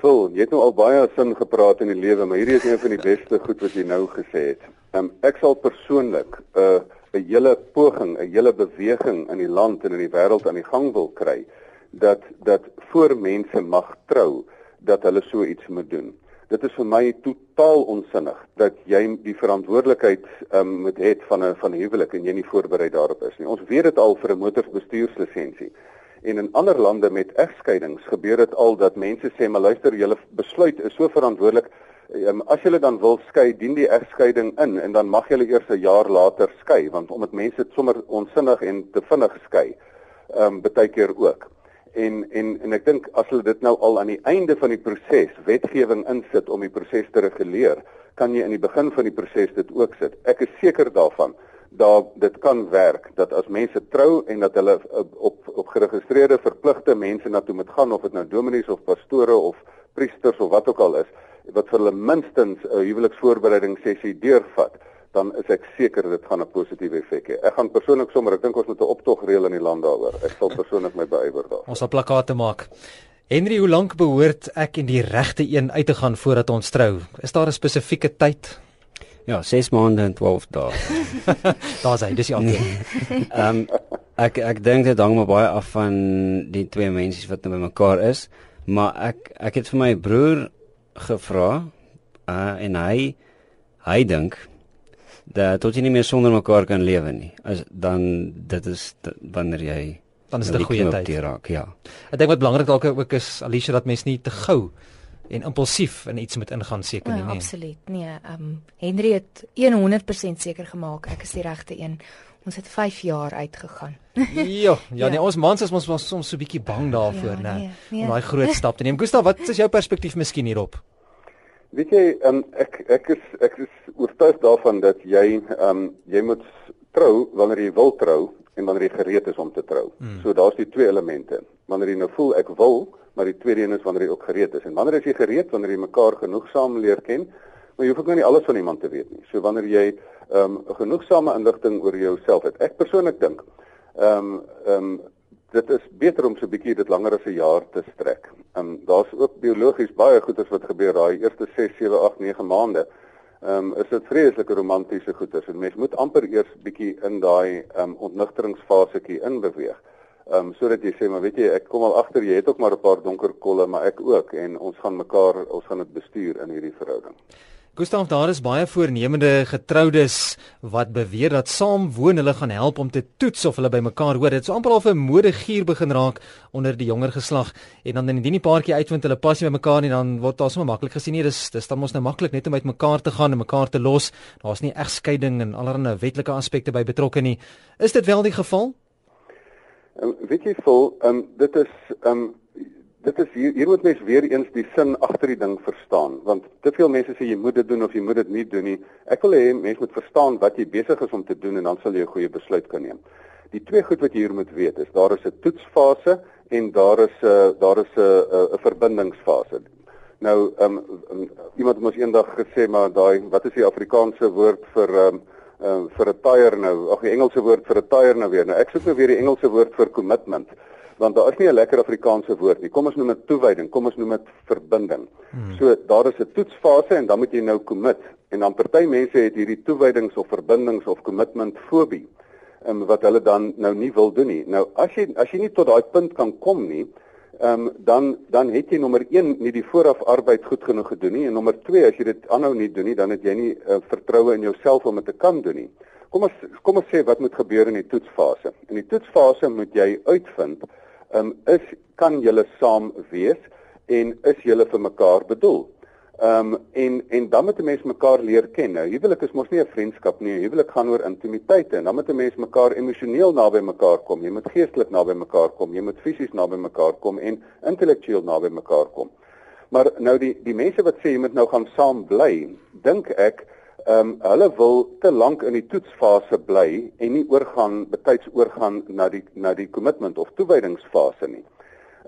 Phil, jy het nou al baie sin gepraat in die lewe, maar hierdie is een van die beste goed wat jy nou gesê het. Um, ek sal persoonlik 'n uh, 'n hele poging, 'n hele beweging in die land en in die wêreld aan die gang wil kry dat dat voor mense mag trou dat hulle so iets moet doen. Dit is vir my totaal onsinnig dat jy die verantwoordelikheid um, moet hê van 'n van 'n huwelik en jy nie voorberei daarop is nie. Ons weet dit al vir 'n motorbestuurslisensie. En in ander lande met egskeidings gebeur dit al dat mense sê maar luister, julle besluit is so verantwoordelik. Um, as julle dan wil skei, dien die egskeiding in en dan mag julle eers 'n jaar later skei want omdat mense sommer onsinnig en te vinnig skei. Ehm um, baie keer ook en en en ek dink as hulle dit nou al aan die einde van die proses wetgewing insit om die proses te reguleer, kan jy in die begin van die proses dit ook sit. Ek is seker daarvan dat dit kan werk dat as mense trou en dat hulle op op geregistreerde verpligte mense na toe moet gaan of dit nou dominees of pastore of priesters of wat ook al is wat vir hulle minstens 'n huweliksvoorbereiding sessie deurvat dan is ek seker dit gaan 'n positiewe effek hê. Ek gaan persoonlik sommer, ek dink ons moet 'n optog reël in die land daaroor. Ek sal persoonlik my beywer daar. Ons sal plakate maak. Henry, hoe lank behoort ek en die regte een uit te gaan voordat ons trou? Is daar 'n spesifieke tyd? Ja, 6 maande en 12 dae. Daar's hy, dis die antwoord. Ehm um, ek ek dink dit hang maar baie af van die twee mense wat nou by mekaar is, maar ek ek het vir my broer gevra uh, en hy hy dink dat tot jy nie meer sonder mekaar kan lewe nie. As dan dit is wanneer jy dan is dit 'n goeie tyd. Raak, ja. Ek dink wat belangrik dalk ook is Alicia dat mens nie te gou en impulsief in iets moet ingaan seker nie. Ja, absoluut. Nee, ehm um, Henry het 100% seker gemaak ek is die regte een. Ons het 5 jaar uitgegaan. ja, ja, ja, nee, ons mans is ons was soms so 'n bietjie bang daarvoor, ja, nee, nee, om daai groot stap te neem. Gustav, wat is jou perspektief miskien hierop? Weet jy, um, ek ek is ek is oortuig daarvan dat jy um jy moet trou wanneer jy wil trou en wanneer jy gereed is om te trou. Hmm. So daar's die twee elemente. Wanneer jy nou voel ek wil, maar die tweede een is wanneer jy ook gereed is. En wanneer is jy gereed? Wanneer jy mekaar genoegsaam leer ken. Maar jy hoef ook nou nie alles van iemand te weet nie. So wanneer jy ehm um, genoegsame inligting oor jouself het. Ek persoonlik dink ehm um, ehm um, dit is beter om so 'n bietjie dit langer as 'n jaar te strek. Ehm um, daar's ook biologies baie goeders wat gebeur daai eerste 6, 7, 8, 9 maande. Ehm um, is dit vreeslike romantiese goeders en mens moet amper eers bietjie in daai ehm um, ontnigteringsfasetjie inbeweeg. Ehm um, sodat jy sê maar weet jy ek kom al agter jy het ook maar 'n paar donker kolle maar ek ook en ons gaan mekaar ons gaan dit bestuur in hierdie verhouding. Gustav, daar is baie voornemende getroudes wat beweer dat saam woon hulle gaan help om te toets of hulle by mekaar hoor. Dit is amper al 'n modegier begin raak onder die jonger geslag en dan indien die paartjie uitvind hulle pas nie by mekaar nie, dan word daar sommer maklik gesien nie. Dis dis dan mos nou maklik net om uit mekaar te gaan en mekaar te los. Daar's nie egskeiding en allerlei wetlike aspekte by betrokke nie. Is dit wel die geval? Um, weet jy vol, um, dit is um, dit is hier hier moet mens weer eens die sin agter die ding verstaan want te veel mense sê jy moet dit doen of jy moet dit nie doen nie. Ek wil hê mense moet verstaan wat jy besig is om te doen en dan sal jy 'n goeie besluit kan neem. Die twee goed wat jy hier moet weet is daar is 'n toetsfase en daar is 'n daar is 'n 'n verbindingsfase. Nou um, um, iemand het mos eendag gesê maar daai wat is die Afrikaanse woord vir um, um, vir 'n tyre nou? Ag die Engelse woord vir 'n tyre nou weer. Nou ek soek nou weer die Engelse woord vir commitment want daar is nie 'n lekker Afrikaanse woord nie. Kom ons noem dit toewyding, kom ons noem dit verbinding. Hmm. So daar is 'n toetsfase en dan moet jy nou commit. En dan party mense het hierdie toewydings of verbindings of commitment fobie um, wat hulle dan nou nie wil doen nie. Nou as jy as jy nie tot daai punt kan kom nie, ehm um, dan dan het jy nommer 1 nie die vooraf arbeid goed genoeg gedoen nie en nommer 2 as jy dit aanhou nie doen nie, dan het jy nie uh, vertroue in jouself om dit te kan doen nie. Kom ons kom ons sê wat moet gebeur in die toetsfase. In die toetsfase moet jy uitvind um, is kan julle saam wees en is julle vir mekaar bedoel. Ehm um, en en dan moet 'n mens mekaar leer ken. Nou huwelik is mos nie 'n vriendskap nie. Huwelik gaan oor intimiteit en dan moet 'n mens mekaar emosioneel naby mekaar kom. Jy moet geestelik naby mekaar kom. Jy moet fisies naby mekaar kom en intellektueel naby mekaar kom. Maar nou die die mense wat sê jy moet nou gaan saam bly, dink ek Ehm um, hulle wil te lank in die toetsfase bly en nie oorgaan betyds oorgaan na die na die kommitment of toewydingsfase nie.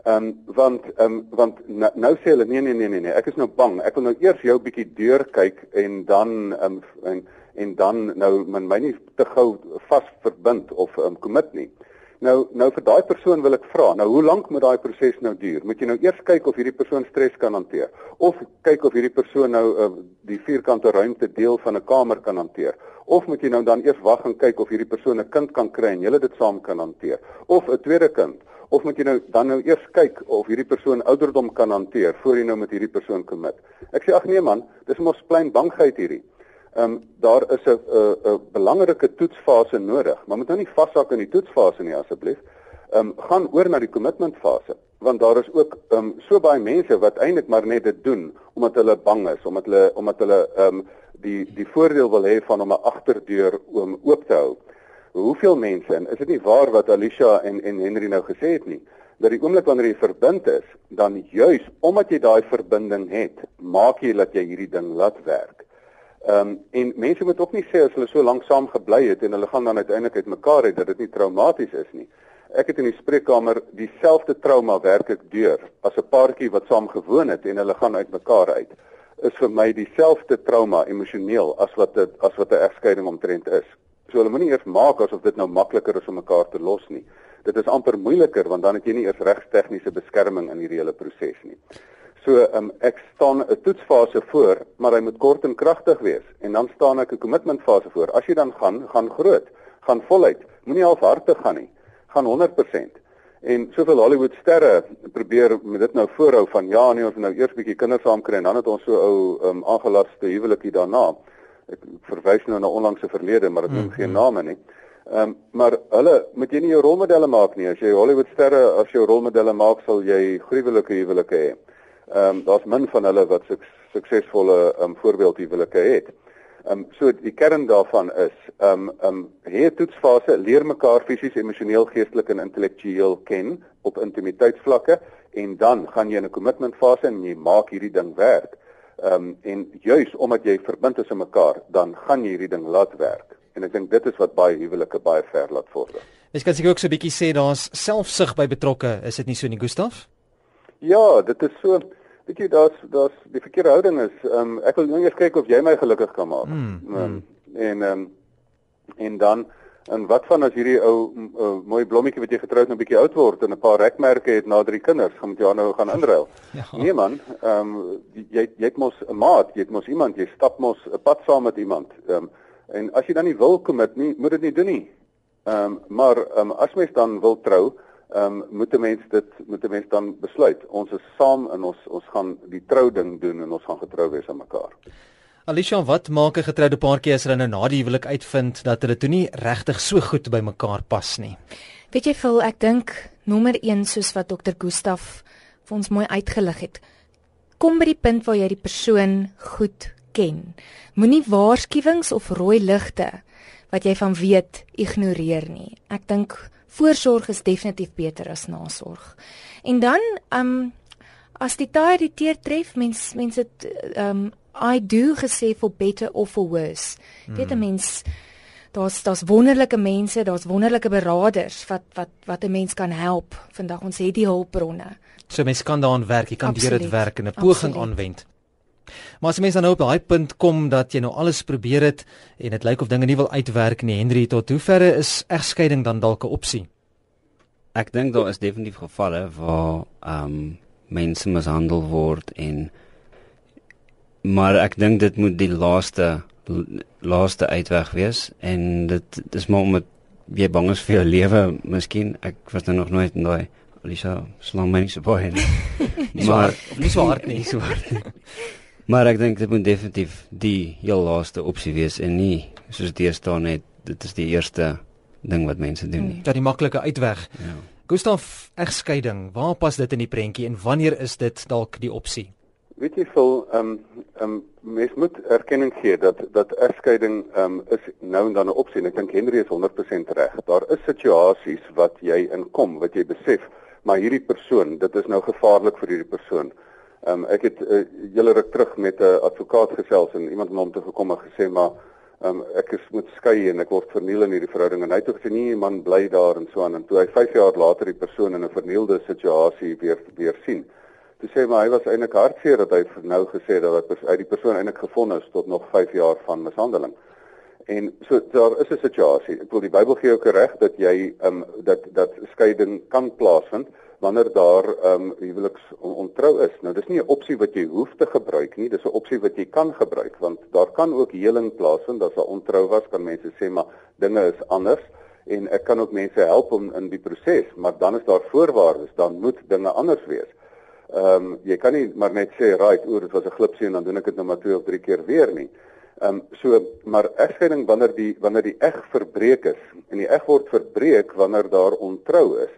Ehm um, want ehm um, want nou, nou sê hulle nee nee nee nee nee ek is nou bang ek wil nou eers jou bietjie deur kyk en dan ehm um, en en dan nou min my nie te gou vas verbind of ehm um, commit nie. Nou nou vir daai persoon wil ek vra, nou hoe lank moet daai proses nou duur? Moet jy nou eers kyk of hierdie persoon stres kan hanteer of kyk of hierdie persoon nou uh, die vierkante ruimte deel van 'n kamer kan hanteer? Of moet jy nou dan eers wag en kyk of hierdie persoon 'n kind kan kry en julle dit saam kan hanteer? Of 'n tweede kind? Of moet jy nou dan nou eers kyk of hierdie persoon ouderdom kan hanteer voor jy nou met hierdie persoon commit? Ek sê ag nee man, dis mos klein bangheid hierdie. Ehm um, daar is 'n 'n 'n belangrike toetsfase nodig, maar moet nou nie vashak in die toetsfase nie asseblief. Ehm um, gaan oor na die commitment fase, want daar is ook ehm um, so baie mense wat eintlik maar net dit doen omdat hulle bang is, omdat hulle omdat hulle ehm um, die die voordeel wil hê van om 'n agterdeur oom oop te hou. Hoeveel mense en is dit nie waar wat Alicia en en Henry nou gesê het nie? dat die oomblik wanneer jy verbind is, dan juis omdat jy daai verbinding het, maak jy dat jy hierdie ding laat werk. Ehm um, en mense moet ook nie sê as hulle so lank saam gebly het en hulle gaan dan uiteindelik uitmekaar het dat dit nie traumaties is nie. Ek het in die spreekkamer dieselfde trauma werk ek deur as 'n paartjie wat saam gewoon het en hulle gaan uitmekaar uit. Is vir my dieselfde trauma emosioneel as wat dit as wat 'n egskeiding omtrent is. So hulle moenie eers maak asof dit nou makliker is om mekaar te los nie. Dit is amper moeiliker want dan het jy nie eers regstegniese beskerming in hierdie hele proses nie. So um, ek staan 'n toetsfase voor, maar hy moet kort en kragtig wees en dan staan ek 'n commitment fase voor. As jy dan gaan, gaan groot, gaan voluit. Moenie halfhartig gaan nie. Gaan 100%. En soveel Hollywood sterre probeer met dit nou voorhou van ja nee ons nou eers bietjie kinders saam kry en dan het ons so ou um, aangelaste huwelikie daarna. Ek verwys nou na onlangse verlede, maar dit noem mm -hmm. geen name nie. Ehm um, maar hulle moet jy nie jou rolmodelle maak nie. As jy Hollywood sterre as jou rolmodelle maak, sal jy gruwelike huwelike hê. Ehm um, daar's min van hulle wat suk suksesvolle ehm um, voorbeeldhuwelike het. Ehm um, so die kern daarvan is ehm um, ehm um, hier toetsfase leer mekaar fisies, emosioneel, geestelik en intellektueel ken op intimiteitsvlakke en dan gaan jy in 'n commitment fase en jy maak hierdie ding werk. Ehm um, en juis omdat jy verbind is aan mekaar, dan gaan jy hierdie ding laat werk. En ek dink dit is wat baie huwelike baie ver laat vorder. Ek kan seker ook so 'n bietjie sê daar's selfsug by betrokke, is dit nie so nie, Gustaf? Ja, dit is so weet jy daar's daar's die verkeerde houding is ehm um, ek wil nou eers kyk of jy my gelukkig kan maak. Mm, um, en ehm um, En dan en wat van as hierdie ou uh, mooi blommetjie wat jy getroud nou 'n bietjie oud word en 'n paar rekmerke het na drie kinders, gaan met jou nou gaan inruil. Ja. Nee man, ehm um, jy jy het mos 'n maat, jy het mos iemand, jy stap mos 'n pad saam met iemand. Ehm um, en as jy dan nie wil commit nie, moet dit nie doen nie. Ehm um, maar ehm um, as mens dan wil trou, ehm um, moet 'n mens dit moet 'n mens dan besluit. Ons is saam en ons ons gaan die trou ding doen en ons gaan getrou wees aan mekaar. Alicia, wat maak 'n getroude paartjie as hulle nou na die huwelik uitvind dat hulle toe nie regtig so goed by mekaar pas nie? Weet jy veel, ek dink nommer 1 soos wat dokter Gustaf vir ons mooi uitgelig het. Kom by die punt waar jy die persoon goed ken. Moenie waarskuwings of rooi ligte wat jy van weet ignoreer nie. Ek dink voorsorg is definitief beter as nasorg. En dan um as die tye die teer tref, mens mense um I do gesê for better or for worse. Hmm. Weet 'n mens daar's daar's wonderlike mense, daar's wonderlike beraders wat wat wat 'n mens kan help. Vandag ons het die hulpbronne. So mense kan daaraan werk, jy kan deur dit werk en 'n poging aanwend. Maar as jy mens dan nou op daai punt kom dat jy nou alles probeer het en dit lyk of dinge nie wil uitwerk nie, Henry, tot hoeverre is egskeiding dan dalk 'n opsie? Ek dink daar is definitief gevalle waar ehm um, mense mishandel word en maar ek dink dit moet die laaste laaste uitweg wees en dit dis maar om jy bang is vir jou lewe miskien. Ek was nou nog nooit in daai Alisa slang my nie so baie nie. Maar nie so hard nie so hard nie maar ek dink dit moet definitief die heel laaste opsie wees en nie soos dit staan net dit is die eerste ding wat mense doen nie. Dat die maklike uitweg. Ja. Gustaf egskeiding waar pas dit in die prentjie en wanneer is dit dalk die opsie? Weet jy vol ehm um, ehm um, mens moet erkenning gee dat dat egskeiding ehm um, is nou en dan 'n opsie en ek dink Henry is 100% reg. Daar is situasies wat jy inkom wat jy besef, maar hierdie persoon, dit is nou gevaarlik vir hierdie persoon. Ehm um, ek het uh, hele ruk terug met 'n advokaat gesels en iemand na hom toe gekom en gesê maar ehm um, ek is moet skei en ek word verniel in hierdie verhouding en hy het gesê nee man bly daar en so aan en toe hy 5 jaar later die persoon in 'n vernielde situasie weer weer sien. Toe sê maar hy was eintlik hartseer dat hy nou gesê het dat hy die persoon eintlik gevind is tot nog 5 jaar van mishandeling. En so daar is 'n situasie. Ek wil die Bybel gee ook reg dat jy ehm um, dat dat skeiding kan plaasvind wanneer daar ehm um, huweliks ontrou is. Nou dis nie 'n opsie wat jy hoef te gebruik nie, dis 'n opsie wat jy kan gebruik want daar kan ook heling plaasvind as daar ontrou was, kan mense sê maar dinge is anders en ek kan ook mense help om in die proses, maar dan is daar voorwaardes, dan moet dinge anders wees. Ehm um, jy kan nie maar net sê right oor dit was 'n glipsie en dan doen ek dit nou maar twee of drie keer weer nie. Ehm um, so maar egskeiding wanneer die wanneer die eg verbreek is en die eg word verbreek wanneer daar ontrou is,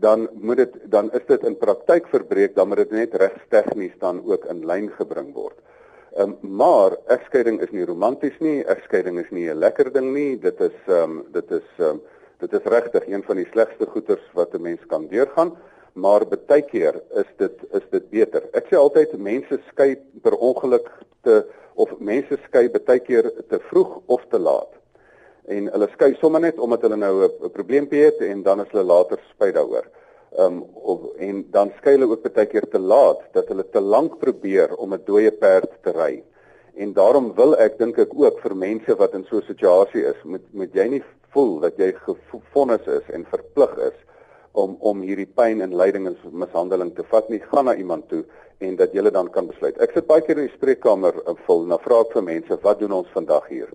dan moet dit dan is dit in praktyk verbreek dan moet dit net regstegnies dan ook in lyn gebring word. Ehm um, maar egskeiding is nie romanties nie, egskeiding is nie 'n lekker ding nie. Dit is ehm um, dit is ehm um, dit is regtig een van die slegste goeters wat 'n mens kan deurgaan maar baie keer is dit is dit beter. Ek sê altyd mense skei per ongeluk te of mense skei baie keer te vroeg of te laat. En hulle skei sommer net omdat hulle nou 'n probleempie het en dan is hulle later spyt daaroor. Ehm um, of en dan skei hulle ook baie keer te laat dat hulle te lank probeer om 'n dooie perd te ry. En daarom wil ek dink ek ook vir mense wat in so 'n situasie is, moet moet jy nie voel dat jy gefonnis is en verplig is om om hierdie pyn en lyding en mishandeling te vat nie gaan na iemand toe en dat jy dan kan besluit. Ek sit baie keer in die spreekkamer en uh, vul na vra ek vir mense wat doen ons vandag hier?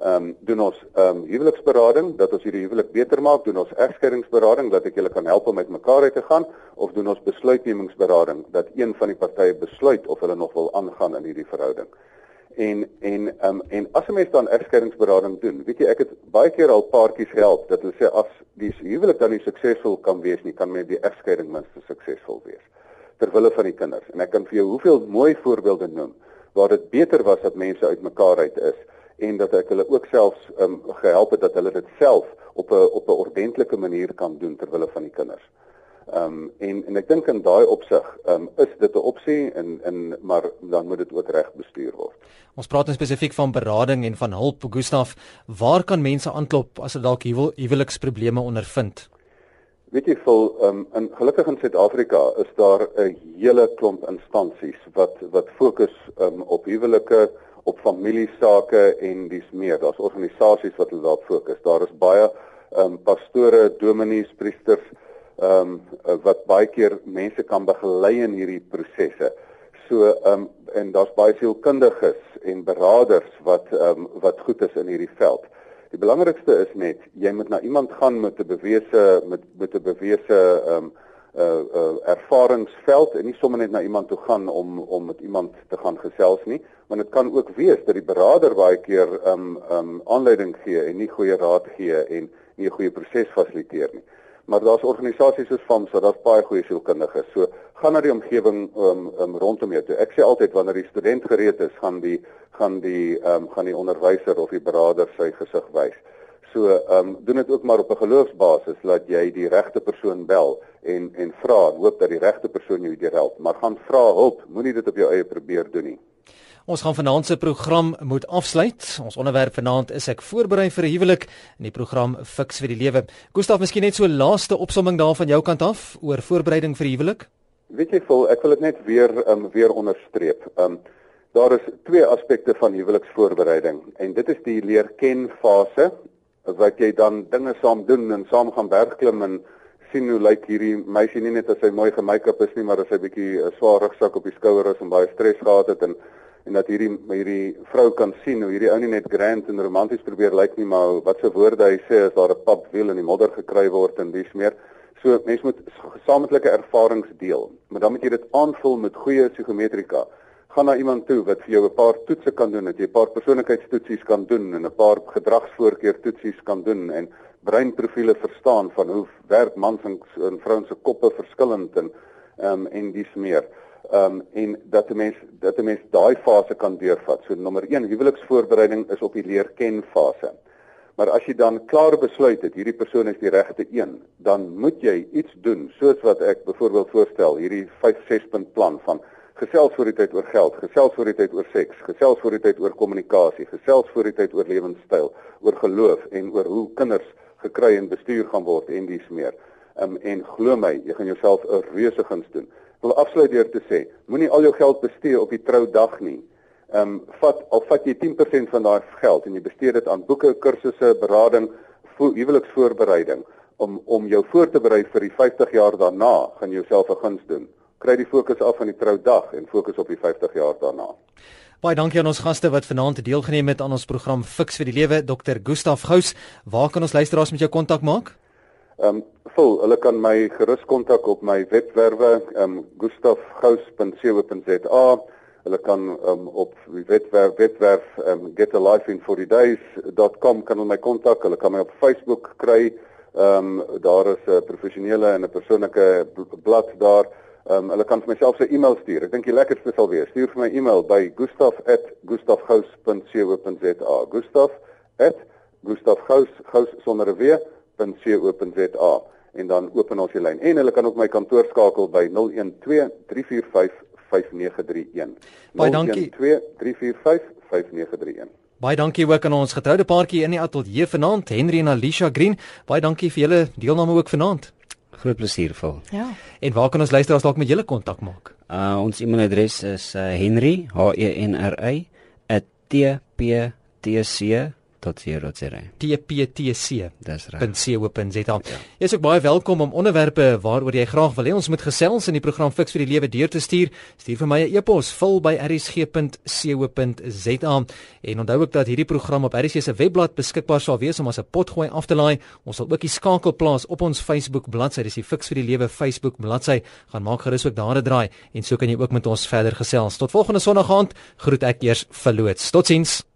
Ehm um, doen ons ehm um, huweliksberading dat ons hierdie huwelik beter maak, doen ons egskeidingsberading dat ek julle kan help om met mekaar uit te gaan of doen ons besluitnemingsberading dat een van die partye besluit of hulle nog wil aangaan in hierdie verhouding en en um, en as 'n mens dan egskeidingsberading doen, weet jy ek het baie keer al paartjies help dat hulle sê as die huwelik dan nie suksesvol kan wees nie, kan met die egskeiding minstens suksesvol wees ter wille van die kinders. En ek kan vir jou hoeveel mooi voorbeelde noem waar dit beter was dat mense uitmekaar uit is en dat ek hulle ook selfs um, gehelp het dat hulle dit self op 'n op 'n ordentlike manier kan doen ter wille van die kinders. Ehm um, en en ek dink in daai opsig ehm um, is dit 'n opsie en en maar dan moet dit ook reg bestuur word. Ons praat nou spesifiek van berading en van hulp, Gustaf. Waar kan mense aanklop as hulle dalk huweliksprobleme ondervind? Weet jy vol ehm um, in gelukkig in Suid-Afrika is daar 'n hele klomp instansies wat wat fokus ehm um, op huwelike op familiesake en dis meer. Daar's organisasies wat hulle daarop fokus. Daar is baie ehm um, pastore, dominees, priesters ehm um, wat baie keer mense kan begelei in hierdie prosesse. So ehm um, en daar's baie sielkundiges en beraders wat ehm um, wat goed is in hierdie veld. Die belangrikste is net jy moet na iemand gaan met 'n bewese met met 'n bewese ehm um, uh uh ervaringsveld en nie sommer net na iemand toe gaan om om met iemand te gaan gesels nie, want dit kan ook wees dat die beraader baie keer um um aanleiding gee en nie goeie raad gee en nie 'n goeie proses fasiliteer nie. Maar daar's organisasies soos FAMSA, daar's baie goeie sielkundiges. So gaan na die omgewing um um rondom jou toe. Ek sê altyd wanneer die student gereed is, gaan die gaan die um gaan die onderwyser of die beraader sy gesig wys. So, ehm um, doen dit ook maar op 'n geloofsbasis dat jy die regte persoon bel en en vra en hoop dat die regte persoon jou help, maar gaan vra hulp, moenie dit op jou eie probeer doen nie. Ons gaan vanaand se program moet afsluit. Ons onderwerp vanaand is ek voorberei vir 'n huwelik in die program Fix vir die lewe. Gustaf, miskien net so 'n laaste opsomming daar van jou kant af oor voorbereiding vir die huwelik? Weet jy vol, ek wil dit net weer ehm um, weer onderstreep. Ehm um, daar is twee aspekte van huweliksvoorbereiding en dit is die leer ken fase wat jy dan dinge saam doen en saam gaan bergklim en sien hoe lyk hierdie meisie nie net as sy mooi gemake-up is nie, maar as sy bietjie 'n swaar rugsak op die skouer is en baie stres gehad het en en dat hierdie hierdie vrou kan sien hoe hierdie ou nie net grand en romanties probeer lyk nie, maar wat se woorde hy sê as daar 'n pap wiel in die modder gekry word en dis meer. So mense moet gesamentlike ervarings deel, maar dan moet jy dit aanvul met goeie psigometrika gaan na iemand toe wat vir jou 'n paar toetse kan doen, dat jy 'n paar persoonlikheidstoetsies kan doen en 'n paar gedragsvoorkeurtoetsies kan doen en breinprofiele verstaan van hoe werk mans en, en vrouens se koppe verskillend en ehm um, en dis meer. Ehm um, en dat 'n mens dat 'n mens daai fase kan deurvat. So nommer 1, huweliksvoorbereiding is op die leer ken fase. Maar as jy dan klaar besluit het hierdie persoon is die regte een, dan moet jy iets doen soos wat ek byvoorbeeld voorstel, hierdie 5-6 punt plan van gesels voor die tyd oor geld, gesels voor die tyd oor seks, gesels voor die tyd oor kommunikasie, gesels voor die tyd oor lewenstyl, oor geloof en oor hoe kinders gekry en bestuur gaan word en dies meer. Um, en glo my, jy gaan jouself 'n reuse guns doen. Ek wil afsluit deur te sê, moenie al jou geld bestee op die troudag nie. Ehm um, vat al vat jy 10% van daai geld en jy bestee dit aan boeke, kursusse, berading, huweliksvoorbereiding om om jou voor te berei vir die 50 jaar daarna, gaan jouself 'n guns doen kry die fokus af van die troudag en fokus op die 50 jaar daarna. Baie dankie aan ons gaste wat vanaand deelgeneem het aan ons program Fix vir die Lewe, Dr. Gustaf Gous. Waar kan ons luisteraars met jou kontak maak? Ehm um, vol, hulle kan my gerus kontak op my webwerwe, ehm um, gustafgous.co.za. Hulle kan um, op die webwerf webwerf um, getalifeinfortydays.com kan hulle my kontak. Hulle kan my op Facebook kry. Ehm um, daar is 'n professionele en 'n persoonlike blad daar. Ehm um, hulle kan vir myself 'n e-mail stuur. Ek dink die lekkerste sal wees, stuur vir my e-mail by gustaf@gustafgous.co.za. gustaf@gustafgous sonder 'n w.co.za en dan open ons die lyn. En hulle kan ook my kantoor skakel by 012 345 5931. Baie dankie. 012 345 5931. Baie dankie ook aan ons getroude paartjie in die ateljee vanaand, Henry en Alicia Green. Baie dankie vir julle deelname ook vanaand groot plesier vir. Ja. En waar kan ons luisteraars dalk met julle kontak maak? Uh ons e-mailadres is uh, henry h e n r y @tptc .co.za. TPTC. Dis reg. .co.za. Ja. Jy is ook baie welkom om onderwerpe waaroor jy graag wil hê ons moet gesels in die program Fix vir die Lewe deur te stuur. Stuur vir my 'n e-pos vul by rsg.co.za. En onthou ook dat hierdie program op RSG se webblad beskikbaar sal wees om as 'n potgooi af te laai. Ons sal ook die skakel plaas op ons Facebook bladsy. Dis die Fix vir die Lewe Facebook bladsy. Gaan maak gerus ook daar 'n draai en so kan jy ook met ons verder gesels. Tot volgende Sondag aand. Groet ek eers verloots. Totsiens.